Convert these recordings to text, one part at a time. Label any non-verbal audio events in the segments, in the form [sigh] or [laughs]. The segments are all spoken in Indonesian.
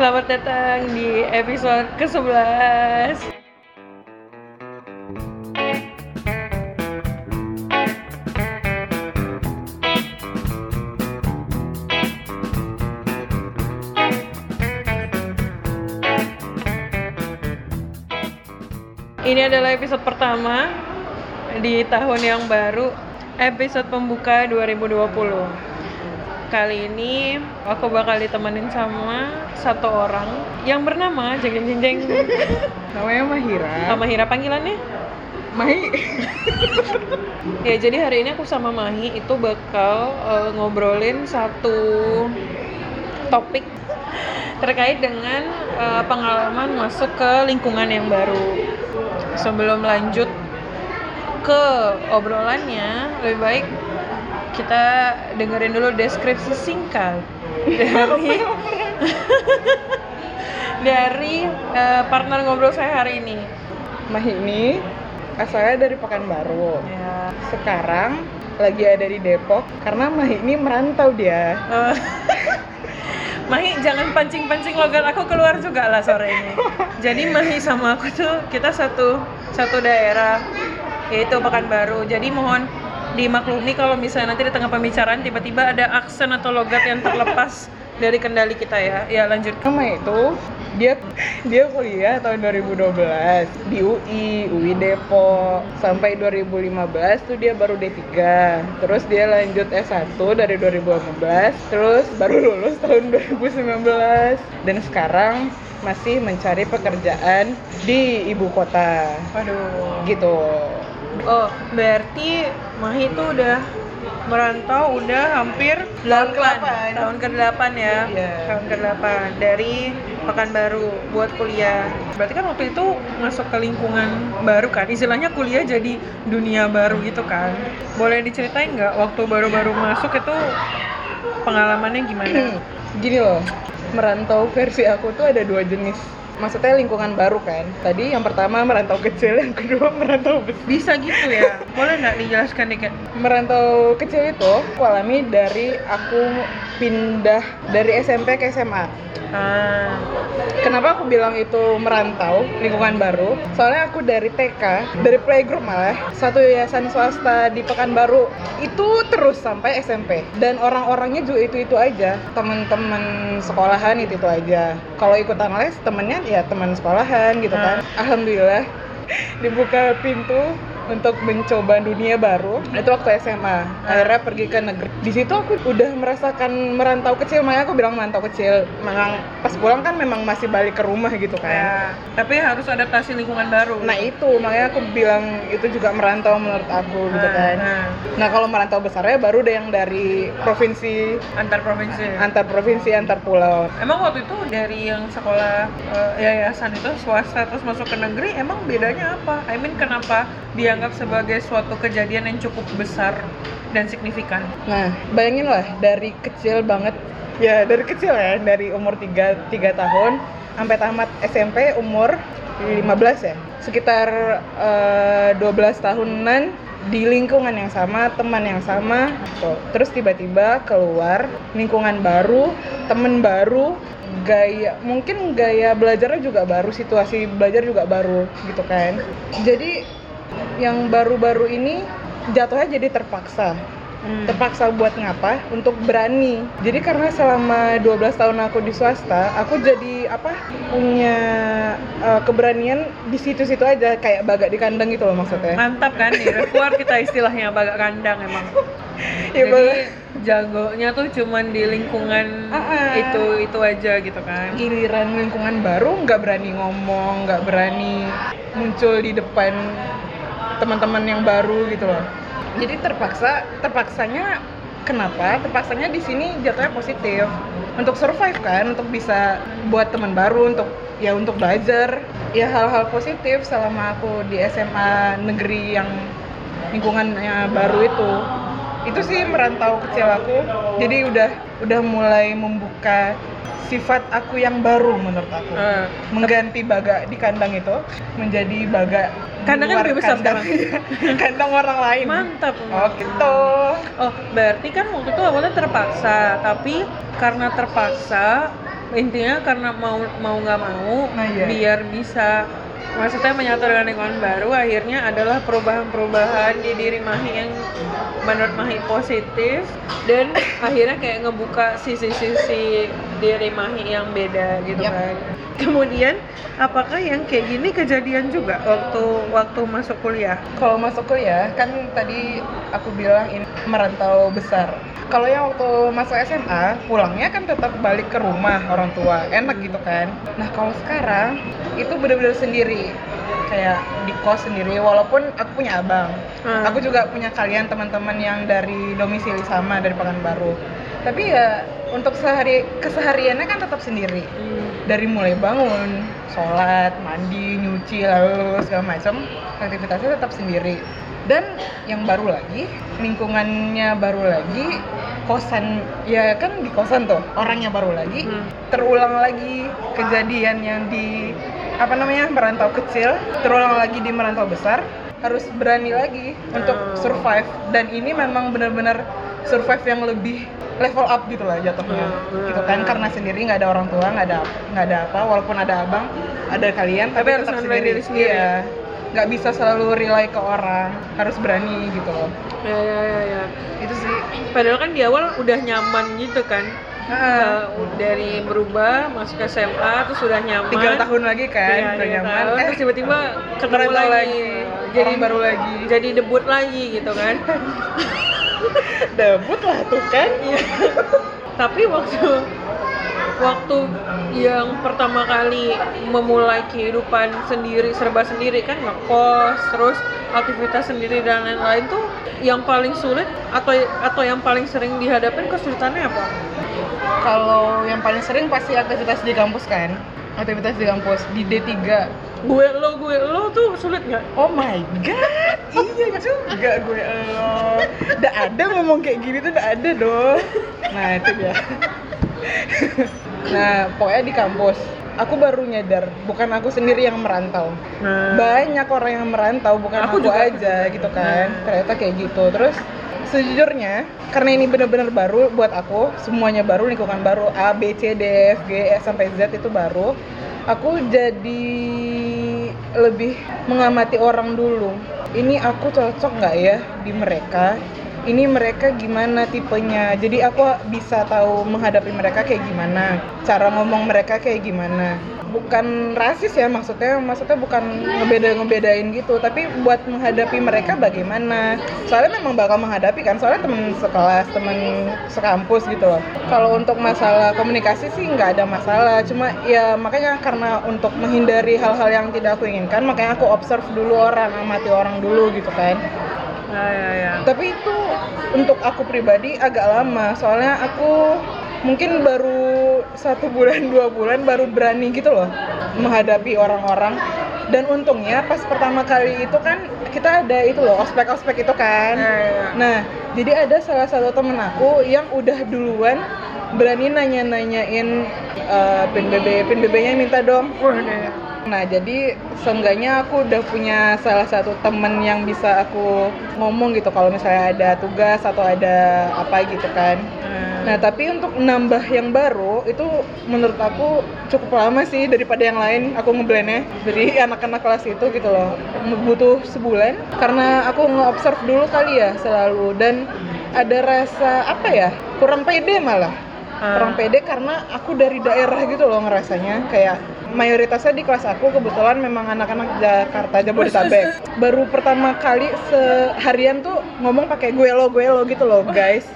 Selamat datang di episode ke-11 Ini adalah episode pertama di tahun yang baru, episode pembuka 2020 kali ini aku bakal ditemenin sama satu orang yang bernama jeng jeng jeng jeng. [laughs] Namanya Mahira. Sama Hira panggilannya? Mahi. [laughs] Ya jadi hari ini aku sama Mahi itu bakal uh, ngobrolin satu topik terkait dengan uh, pengalaman masuk ke lingkungan yang baru. Sebelum lanjut ke obrolannya lebih baik kita dengerin dulu deskripsi singkat dari [laughs] [laughs] dari uh, partner ngobrol saya hari ini. Mahi ini asalnya dari Pekanbaru. Ya. Sekarang lagi ada di Depok karena Mahi ini merantau dia. Uh, [laughs] Mahi jangan pancing-pancing logat aku keluar juga lah sore ini. Jadi Mahi sama aku tuh kita satu satu daerah yaitu Pekanbaru. Jadi mohon dimaklumi kalau misalnya nanti di tengah pembicaraan tiba-tiba ada aksen atau logat yang terlepas dari kendali kita ya. Ya lanjut. Sama itu dia dia kuliah tahun 2012 di UI, UI Depok. Sampai 2015 tuh dia baru D3. Terus dia lanjut S1 dari 2015, terus baru lulus tahun 2019 dan sekarang masih mencari pekerjaan di ibu kota. Waduh. Gitu. Oh, berarti Mahi itu udah merantau udah hampir 8 ke-8. tahun ke-8 ya. Iya. Tahun ke-8 dari Pekanbaru buat kuliah. Berarti kan waktu itu masuk ke lingkungan baru kan. Istilahnya kuliah jadi dunia baru gitu kan. Boleh diceritain nggak waktu baru-baru masuk itu pengalamannya gimana? [clears throat] Gini loh, merantau versi aku tuh ada dua jenis maksudnya lingkungan baru kan tadi yang pertama merantau kecil yang kedua merantau besar Bisa gitu ya? Boleh nggak dijelaskan dikit? merantau kecil itu aku alami dari aku pindah dari SMP ke SMA Ah, kenapa aku bilang itu merantau lingkungan baru? Soalnya aku dari TK dari playgroup malah satu yayasan swasta di Pekanbaru. Itu terus sampai SMP dan orang-orangnya juga itu itu aja. Teman-teman sekolahan itu itu aja. Kalau ikutan les temennya ya teman sekolahan gitu kan. Alhamdulillah dibuka pintu untuk mencoba dunia baru itu waktu SMA akhirnya pergi ke negeri. Di situ aku udah merasakan merantau kecil. Makanya aku bilang merantau kecil. Memang pas pulang kan memang masih balik ke rumah gitu kan. Ya. Tapi harus adaptasi lingkungan baru. nah itu. Makanya aku bilang itu juga merantau menurut aku gitu Nah, kan nah. kalau merantau besarnya baru deh yang dari provinsi antar provinsi. antar provinsi antar pulau Emang waktu itu dari yang sekolah eh, yayasan itu swasta terus masuk ke negeri, emang bedanya apa? I mean kenapa dianggap sebagai suatu kejadian yang cukup besar dan signifikan? Nah, bayangin lah dari kecil banget ya dari kecil ya dari umur 3 3 tahun sampai tamat SMP umur 15 ya. Sekitar eh, 12 tahunan di lingkungan yang sama, teman yang sama. Tuh. Terus tiba-tiba keluar lingkungan baru, temen baru, gaya mungkin gaya belajarnya juga baru, situasi belajar juga baru gitu kan. Jadi yang baru-baru ini jatuhnya jadi terpaksa Hmm. terpaksa buat ngapa untuk berani jadi karena selama 12 tahun aku di swasta aku jadi apa punya uh, keberanian di situ-situ aja kayak bagak di kandang gitu loh maksudnya Mantap kan nih, keluar kita istilahnya bagak kandang emang. [laughs] Ya, Jadi bagak- jagonya tuh cuman di lingkungan ah. itu itu aja gitu kan. giliran lingkungan baru nggak berani ngomong nggak berani muncul di depan teman-teman yang baru gitu loh jadi terpaksa terpaksanya kenapa? Terpaksanya di sini jatuhnya positif. Untuk survive kan untuk bisa buat teman baru untuk ya untuk belajar. Ya hal-hal positif selama aku di SMA negeri yang lingkungannya baru itu. Itu sih merantau kecil aku. Jadi udah udah mulai membuka sifat aku yang baru menurut aku Eh, mengganti baga di kandang itu menjadi baga luar lebih besar kandang. [laughs] kandang orang lain mantap. oh gitu Oh, berarti kan waktu itu awalnya terpaksa, tapi karena terpaksa intinya karena mau mau nggak mau Nah, iya. biar bisa maksudnya menyatu dengan lingkungan baru akhirnya adalah perubahan-perubahan di diri Mahi yang menurut Mahi positif dan akhirnya kayak ngebuka sisi-sisi diri Mahi yang beda gitu Yap. kan kemudian apakah yang kayak gini kejadian juga waktu waktu masuk kuliah Kalau masuk kuliah, kan tadi aku bilang ini merantau besar. Kalau yang waktu masuk SMA, pulangnya kan tetap balik ke rumah orang tua, enak gitu kan. Nah kalau sekarang, itu bener-bener sendiri. Kayak di kos sendiri, walaupun aku punya abang. Hmm. Aku juga punya kalian teman-teman yang dari domisili sama, dari Pekanbaru. Tapi ya, untuk sehari kesehariannya kan tetap sendiri dari mulai bangun, sholat, mandi, nyuci, lalu segala macam aktivitasnya tetap sendiri. Dan yang baru lagi, lingkungannya baru lagi, kosan ya kan di kosan tuh orangnya baru lagi, Hmm. terulang lagi kejadian yang di apa namanya merantau kecil, terulang lagi di merantau besar, harus berani lagi untuk Hmm. survive. Dan ini memang benar-benar survive yang lebih level up gitu lah jatuhnya. Hmm. gitu kan karena sendiri nggak ada orang tua nggak ada nggak ada apa walaupun ada abang ada kalian Tapi tapi, harus sendiri. diri sendiri. Iya. nggak bisa selalu rely ke orang harus berani gitu loh. Ya ya ya ya. Itu sih. Padahal kan di awal udah nyaman gitu kan. Uh, dari berubah masuk ke SMA terus sudah nyaman. Tiga tahun lagi kan Iya, udah nyaman. tahun, eh terus tiba-tiba ketemu lagi, lagi, jadi baru lagi. Jadi debut lagi gitu kan [laughs] debut lah tuh kan Iya. tapi waktu waktu yang pertama kali memulai kehidupan sendiri serba sendiri kan ngekos terus aktivitas sendiri dan lain-lain tuh yang paling sulit atau atau yang paling sering dihadapin kesulitannya apa? kalau yang paling sering pasti aktivitas di kampus kan aktivitas di kampus di D3 Gue lo gue lo tuh sulit nggak? Oh my god, [laughs] iya juga gue lo. Udah ada ngomong kayak gini tuh udah ada dong. Nah itu dia. nah pokoknya di kampus, aku baru nyadar bukan aku sendiri yang merantau. Nah, Banyak orang yang merantau, bukan Aku aku, juga. aja gitu kan. Hmm. Ternyata kayak gitu. Terus sejujurnya karena ini benar-benar baru buat aku, semuanya baru, lingkungan baru, A, B, C, D, F, G, E, sampai Z itu baru. Aku jadi lebih mengamati orang dulu. Ini aku cocok nggak ya di mereka? Ini mereka gimana tipenya? Jadi aku bisa tahu menghadapi mereka kayak gimana, cara ngomong mereka kayak gimana. Bukan rasis ya maksudnya, maksudnya bukan ngebeda ngebedain gitu, tapi buat menghadapi mereka bagaimana. Soalnya memang bakal menghadapi kan, soalnya temen sekelas, temen sekampus gitu loh. Kalau untuk masalah komunikasi sih nggak ada masalah, cuma ya makanya karena untuk menghindari hal-hal yang tidak aku inginkan, makanya aku observe dulu orang, amati orang dulu gitu kan. ya ya ya. Tapi itu untuk aku pribadi agak lama, soalnya aku mungkin baru satu bulan dua bulan baru berani gitu loh menghadapi orang-orang. Dan untungnya pas pertama kali itu kan kita ada itu loh ospek-ospek itu kan. Ya, ya. Nah, jadi ada salah satu temen aku yang udah duluan berani nanya-nanyain eh, pin BB, pin BB-nya minta dong. Deh. Nah, jadi seenggaknya aku udah punya salah satu temen yang bisa aku ngomong gitu kalau misalnya ada tugas atau ada apa gitu kan. Nah, tapi untuk nambah yang baru itu menurut aku cukup lama sih daripada yang lain. Aku ngeblendnya. Jadi [laughs] anak-anak kelas itu gitu loh. Butuh sebulan. Karena aku nge-observe dulu kali ya selalu. Dan ada rasa apa ya kurang pede malah. Ah. kurang pede karena aku dari daerah gitu loh ngerasanya. Kayak mayoritasnya di kelas aku kebetulan memang anak-anak Jakarta Jabodetabek. [laughs] Baru pertama kali seharian tuh ngomong pakai gue lo gue lo gitu loh guys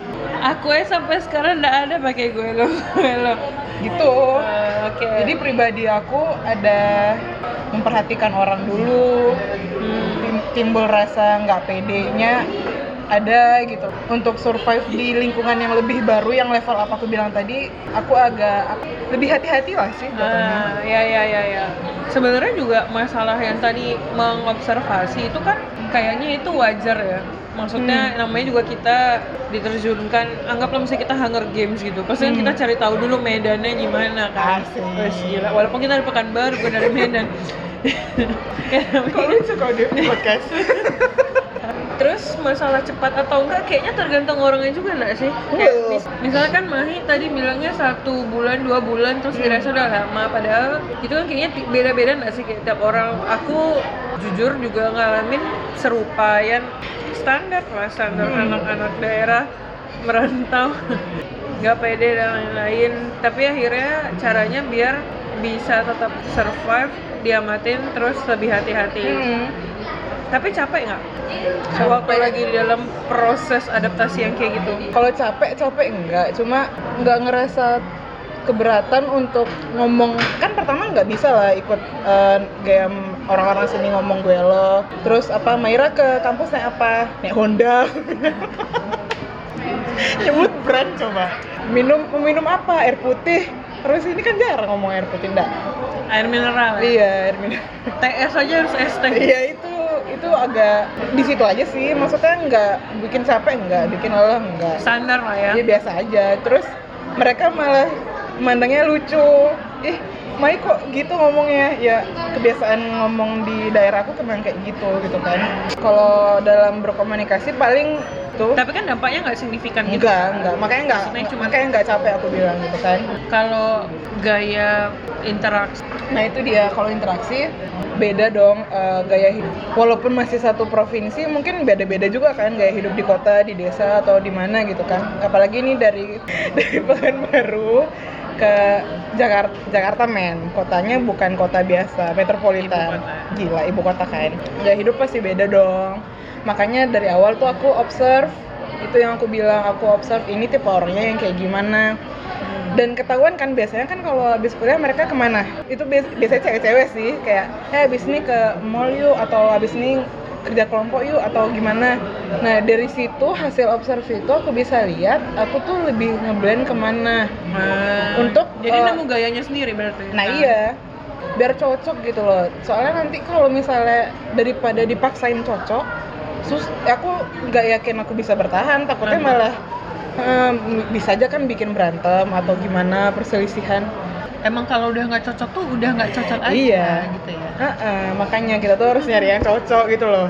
Aku aja sampai sekarang nggak ada pakai gue lo [laughs] gue lo. gitu Ah, Oke. jadi pribadi aku ada memperhatikan orang dulu Hmm. tim- timbul rasa nggak pedenya ada gitu untuk survive di lingkungan yang lebih baru yang level apa aku bilang tadi aku agak lebih hati-hati lah sih jatuhnya Ah, ya ya ya ya. Sebenarnya juga masalah yang tadi mengobservasi itu kan kayaknya itu wajar ya. Maksudnya namanya juga kita diterjunkan, anggaplah misalnya kita Hunger Games gitu. Pasti kan Hmm. kita cari tahu dulu medannya gimana kan. Asik. Wes, gila. Walaupun kita dari Pekanbaru bukan dari Medan. [laughs] namanya- Kok lucu kalau dia podcast? [laughs] Terus masalah cepat atau enggak kayaknya tergantung orangnya juga enggak sih? Kayak mis- misalkan Mahi tadi bilangnya satu bulan dua bulan terus Hmm. dirasa udah lama padahal itu kan kayaknya beda-beda enggak sih kayak tiap orang. Aku jujur juga ngalamin serupa yang standar lah standar Hmm. anak-anak daerah merantau [laughs] nggak pede dan lain-lain tapi akhirnya caranya biar bisa tetap survive diamatin terus lebih hati-hati Hmm. tapi capek nggak Capek. waktu lagi di dalam proses adaptasi yang kayak gitu Kalau capek capek enggak, cuma nggak ngerasa keberatan untuk ngomong. Kan pertama nggak bisa lah ikut eh, gaya orang-orang sini ngomong gue lo. Terus apa Maira ke kampus naik apa? Naik Honda. [laughs] Nyebut brand coba. Minum minum apa? Air putih. Terus ini kan jarang ngomong air putih enggak air mineral ya? iya air minum TS aja harus ST Iya itu itu agak di situ aja sih. Maksudnya nggak bikin capek nggak bikin lelah nggak. Standar lah ya. Ya biasa aja. Terus mereka malah mandangnya lucu. Ih Mai kok gitu ngomongnya? Ya kebiasaan ngomong di daerah aku memang kayak gitu gitu kan. Kalau dalam berkomunikasi paling tuh tapi kan dampaknya nggak signifikan gitu. Enggak enggak makanya enggak cuma- makanya enggak capek aku bilang gitu kan. Kalau gaya interaksi Nah itu dia. Kalau interaksi beda dong eh, gaya hidup. Walaupun masih satu provinsi mungkin beda-beda juga kan gaya hidup di kota, di desa atau di mana gitu kan. Apalagi ini dari [laughs] dari Pekanbaru ke Jakarta Jakarta men. Kotanya bukan kota biasa metropolitan. Ibu kota. gila ibu kota kan. Gaya hidup pasti beda dong. Makanya dari awal tuh aku observe itu yang aku bilang aku observe ini tipe orangnya yang kayak gimana. Dan ketahuan kan biasanya kan kalau habis kuliah mereka ke mana? Itu bias- biasanya cewek-cewek sih kayak eh habis ini ke mall yuk atau habis ini kerja kelompok yuk atau gimana? Nah dari situ hasil observasi itu aku bisa lihat aku tuh lebih ngeblend ke mana. Nah, Untuk, jadi eh, nemu gayanya sendiri berarti nah iya. Biar cocok gitu loh. Soalnya nanti kalau misalnya daripada dipaksain cocok sus aku nggak yakin aku bisa bertahan. Takutnya Hmm. malah em, bisa aja kan bikin berantem atau gimana perselisihan. Emang kalau udah nggak cocok tuh udah nggak cocok aja Iya. gitu ya Heeh, makanya kita tuh harus nyari yang cocok gitu loh.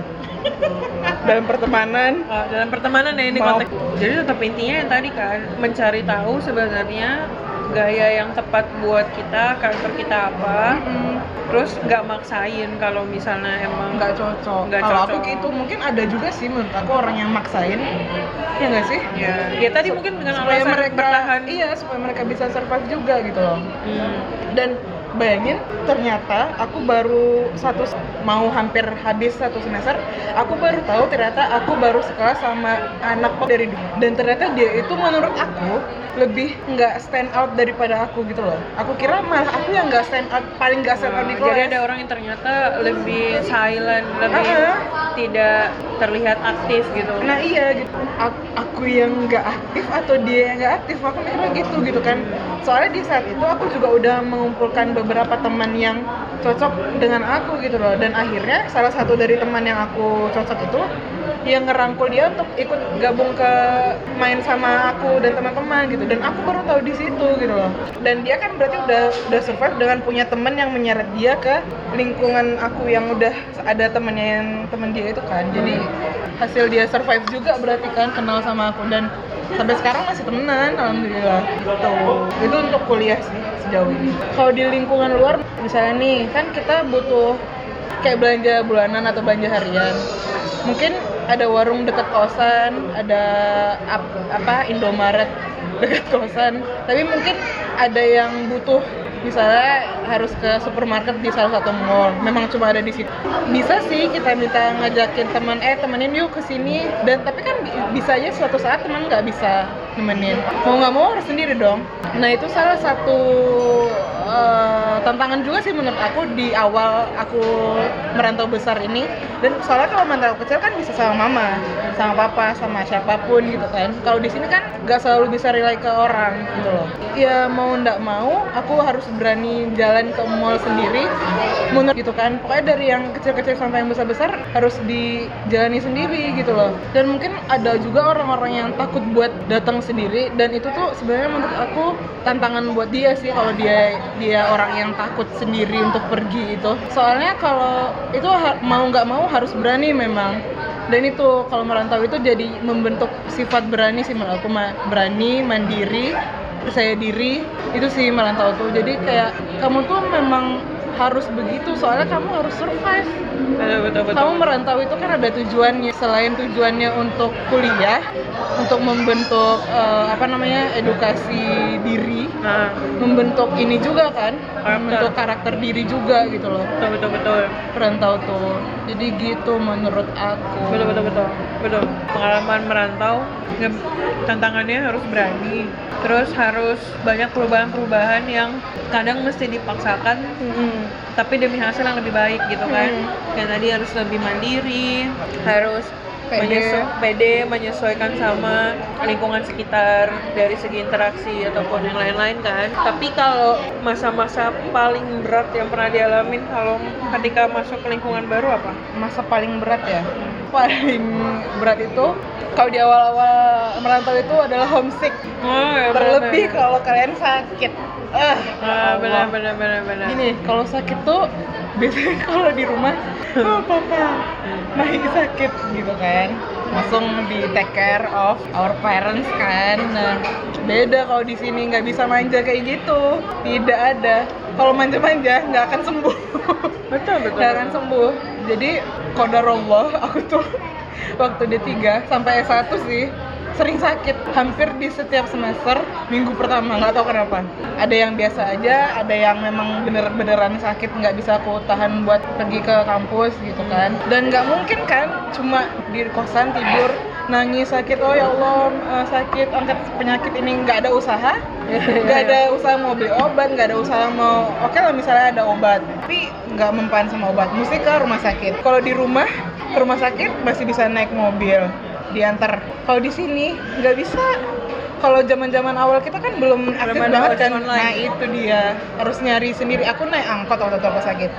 Dalam pertemanan. Uh, dalam pertemanan ya ini Mau- konteks. Jadi tetap intinya yang tadi kan mencari tahu sebenarnya gaya yang tepat buat kita karakter kita apa. Mm, terus nggak maksain kalau misalnya emang nggak cocok. Nggak kalau aku cocok. gitu mungkin ada juga sih menurut aku orang yang maksain. Ya nggak sih? Ya ya tadi mungkin dengan supaya alasan mereka bertahan. iya supaya mereka bisa survive juga gitu loh. Hmm. dan bayangin ternyata aku baru satu mau hampir habis satu semester aku baru tahu ternyata aku baru sekolah sama anak dari dulu dan ternyata dia itu menurut aku lebih nggak stand out daripada aku gitu loh aku kira malah aku yang nggak stand out paling nggak stand out di kelas jadi ada orang yang ternyata lebih silent, lebih Ah. tidak terlihat aktif gitu. Nah iya gitu. Aku, aku yang nggak aktif atau dia yang nggak aktif aku mikirnya gitu gitu kan. Soalnya di saat itu aku juga udah mengumpulkan beberapa teman yang cocok dengan aku gitu loh. Dan akhirnya salah satu dari teman yang aku cocok itu yang ngerangkul dia untuk ikut gabung ke main sama aku dan teman-teman gitu. Dan aku baru tahu di situ gitu loh. Dan dia kan berarti udah udah survive dengan punya teman yang menyeret dia ke lingkungan aku yang udah ada temennya yang temen dia itu kan. Jadi hasil dia survive juga berarti kan kenal sama aku. Dan sampai sekarang masih temenan alhamdulillah. Gitu. Itu untuk kuliah sih sejauh ini. Kalau di lingkungan luar misalnya nih kan kita butuh kayak belanja bulanan atau belanja harian. Mungkin ada warung dekat kosan ada ap- apa Indomaret [laughs] dekat kosan. Tapi mungkin ada yang butuh misalnya harus ke supermarket di salah satu mall. Memang cuma ada di situ. Bisa sih kita minta ngajakin teman eh temenin yuk ke sini. Dan tapi kan bi- bisa aja suatu saat teman nggak bisa nemenin. Mau nggak mau harus sendiri dong. Nah itu salah satu eh, tantangan juga sih menurut aku di awal aku merantau besar ini. Dan soalnya kalau merantau kecil kan bisa sama mama sama papa sama siapa pun gitu kan. Kalau di sini kan nggak selalu bisa rely ke orang gitu loh. Ya mau ndak mau aku harus berani jalan ke mall sendiri. Menurut gitu kan. Pokoknya dari yang kecil-kecil sampai yang besar-besar harus dijalani sendiri gitu loh. Dan mungkin ada juga orang-orang yang takut buat datang sendiri. Dan itu tuh sebenarnya menurut aku tantangan buat dia sih kalau dia dia orang yang takut sendiri untuk pergi itu. Soalnya kalau itu mau nggak mau harus berani memang. Dan itu kalau merantau itu jadi membentuk sifat berani sih menurut aku berani mandiri percaya diri. Itu sih merantau tuh. Jadi kayak kamu tuh memang harus begitu soalnya kamu harus survive. Betul betul betul. Kamu merantau itu kan ada tujuannya. Selain tujuannya untuk kuliah untuk membentuk eh, apa namanya edukasi diri nah membentuk ini juga kan Karakter. membentuk karakter diri juga gitu loh. Betul betul betul. Perantau tuh jadi gitu menurut aku. Betul betul betul. Betul. Pengalaman merantau nge- tantangannya harus berani. Terus harus banyak perubahan-perubahan yang kadang mesti dipaksakan Mm-mm. tapi demi hasil yang lebih baik gitu kan. Hmm. kayak tadi harus lebih mandiri harus Pede. menyesu- pede menyesuaikan sama lingkungan sekitar dari segi interaksi ataupun yang lain-lain kan. Tapi kalau masa-masa paling berat yang pernah dialamin kalau ketika masuk ke lingkungan baru apa? Masa paling berat ya? Paling berat itu kalau di awal-awal merantau itu adalah homesick. Oh ya terlebih kalau kalian sakit. Ah. Allah. benar benar benar benar. Gini kalau sakit tuh biasanya [laughs] kalau di rumah oh papa Mahi sakit gitu kan. Langsung di take care of our parents kan. Nah beda kalau di sini nggak bisa manja kayak gitu. Tidak ada. Kalau manja-manja nggak akan sembuh. [laughs] Betul betul nggak akan sembuh. Jadi kodarullah aku tuh [laughs] waktu D3 sampai S1 sih sering sakit hampir di setiap semester minggu pertama nggak tahu kenapa. Ada yang biasa aja ada yang memang bener-beneran sakit nggak bisa aku tahan buat pergi ke kampus gitu kan. Dan nggak mungkin kan cuma di kosan tidur nangis sakit oh ya Allah eh, sakit angkat penyakit ini nggak ada usaha. Nggak ada usaha mau beli obat nggak ada usaha mau oke lah misalnya ada obat tapi nggak mempan sama obat. Mesti ke rumah sakit. Kalau di rumah ke rumah sakit masih bisa naik mobil diantar. Kalau di sini nggak bisa. Kalau zaman-zaman awal kita kan belum aktif ada banget kan. online. nah itu dia. Harus nyari sendiri. Aku naik angkot waktu itu aku sakit.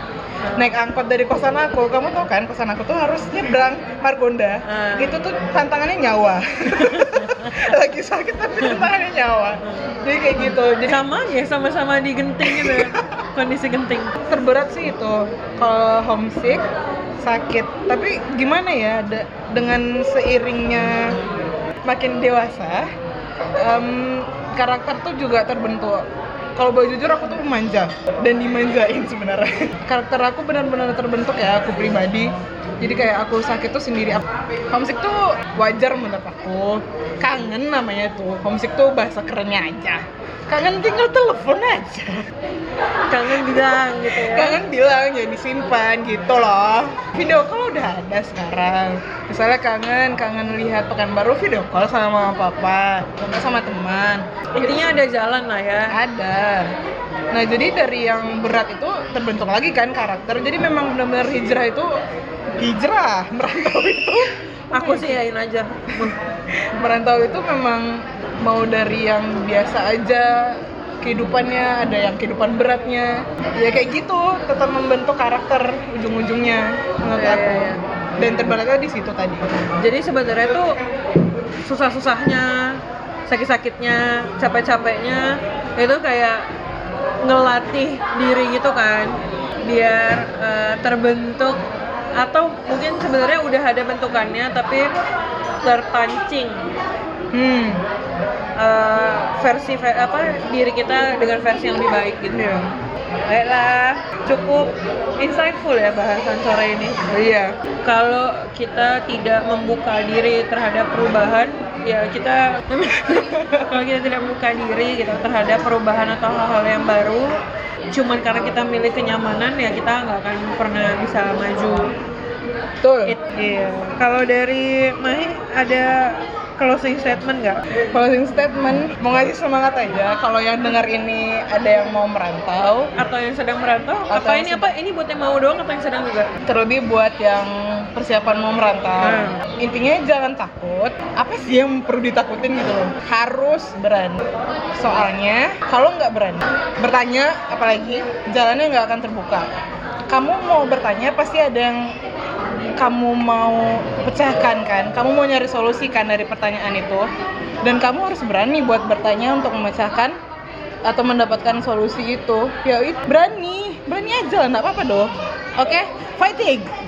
Naik angkot dari kosan aku. Kamu tau kan kosan aku tuh harus nyebrang Margonda. Ah. itu tuh tantangannya nyawa. [laughs] Lagi sakit tapi tantangannya nyawa. Jadi kayak gitu. Jadi sama ya sama-sama di genting gitu ya. [laughs] Kondisi genting. Terberat sih itu. Kalau homesick sakit. Tapi gimana ya de- dengan seiringnya makin dewasa em, karakter tuh juga terbentuk. Kalau boleh jujur aku tuh manja dan dimanjain sebenarnya. [laughs] Karakter aku benar-benar terbentuk ya aku pribadi. Jadi kayak aku sakit tuh sendiri. Homesick tuh wajar menurut aku. Kangen namanya tuh. Homesick tuh bahasa kerennya aja kangen tinggal telepon aja. Kangen bilang gitu ya. Kangen bilang ya disimpan gitu loh. Video call udah ada sekarang. Misalnya kangen kangen lihat pekanbaru video call sama mama papa atau sama teman. Intinya ada jalan lah ya. Ada. Nah jadi dari yang berat itu terbentuk lagi kan karakter. Jadi memang benar-benar hijrah itu hijrah merantau itu aku sih yain aja. [laughs] Merantau itu memang mau dari yang biasa aja kehidupannya ada yang kehidupan beratnya. Ya kayak gitu tetap membentuk karakter ujung-ujungnya menurut Iya, aku. iya, iya. dan terberatnya di situ tadi. Jadi sebenarnya tuh susah-susahnya sakit-sakitnya capek-capeknya itu kayak ngelatih diri gitu kan. Biar eh, terbentuk atau mungkin sebenarnya udah ada bentukannya tapi terpancing. Hmm. Eh, versi ve- apa diri kita dengan versi yang lebih baik gitu. Iya. Baiklah, cukup insightful ya bahasan sore ini. iya. Kalau kita tidak membuka diri terhadap perubahan, ya kita kalau kita tidak membuka diri gitu terhadap perubahan atau hal-hal yang baru, cuman karena kita milih kenyamanan ya kita nggak akan pernah bisa maju. betul It- Iya. Kalau dari Mahi ada closing statement nggak? closing statement mau ngasih semangat aja kalau yang dengar ini ada yang mau merantau Atau yang sedang merantau? Atau apa ini apa? Ini buat yang mau doang atau yang sedang juga? terlebih buat yang persiapan mau merantau Hmm. intinya jangan takut apa sih yang perlu ditakutin gitu loh harus berani soalnya kalau nggak berani bertanya apalagi jalannya nggak akan terbuka kamu mau bertanya pasti ada yang kamu mau pecahkan kan kamu mau nyari solusi kan dari pertanyaan itu. Dan kamu harus berani buat bertanya untuk memecahkan atau mendapatkan solusi itu. Ya berani berani aja nggak apa-apa dong. Oke? Fighting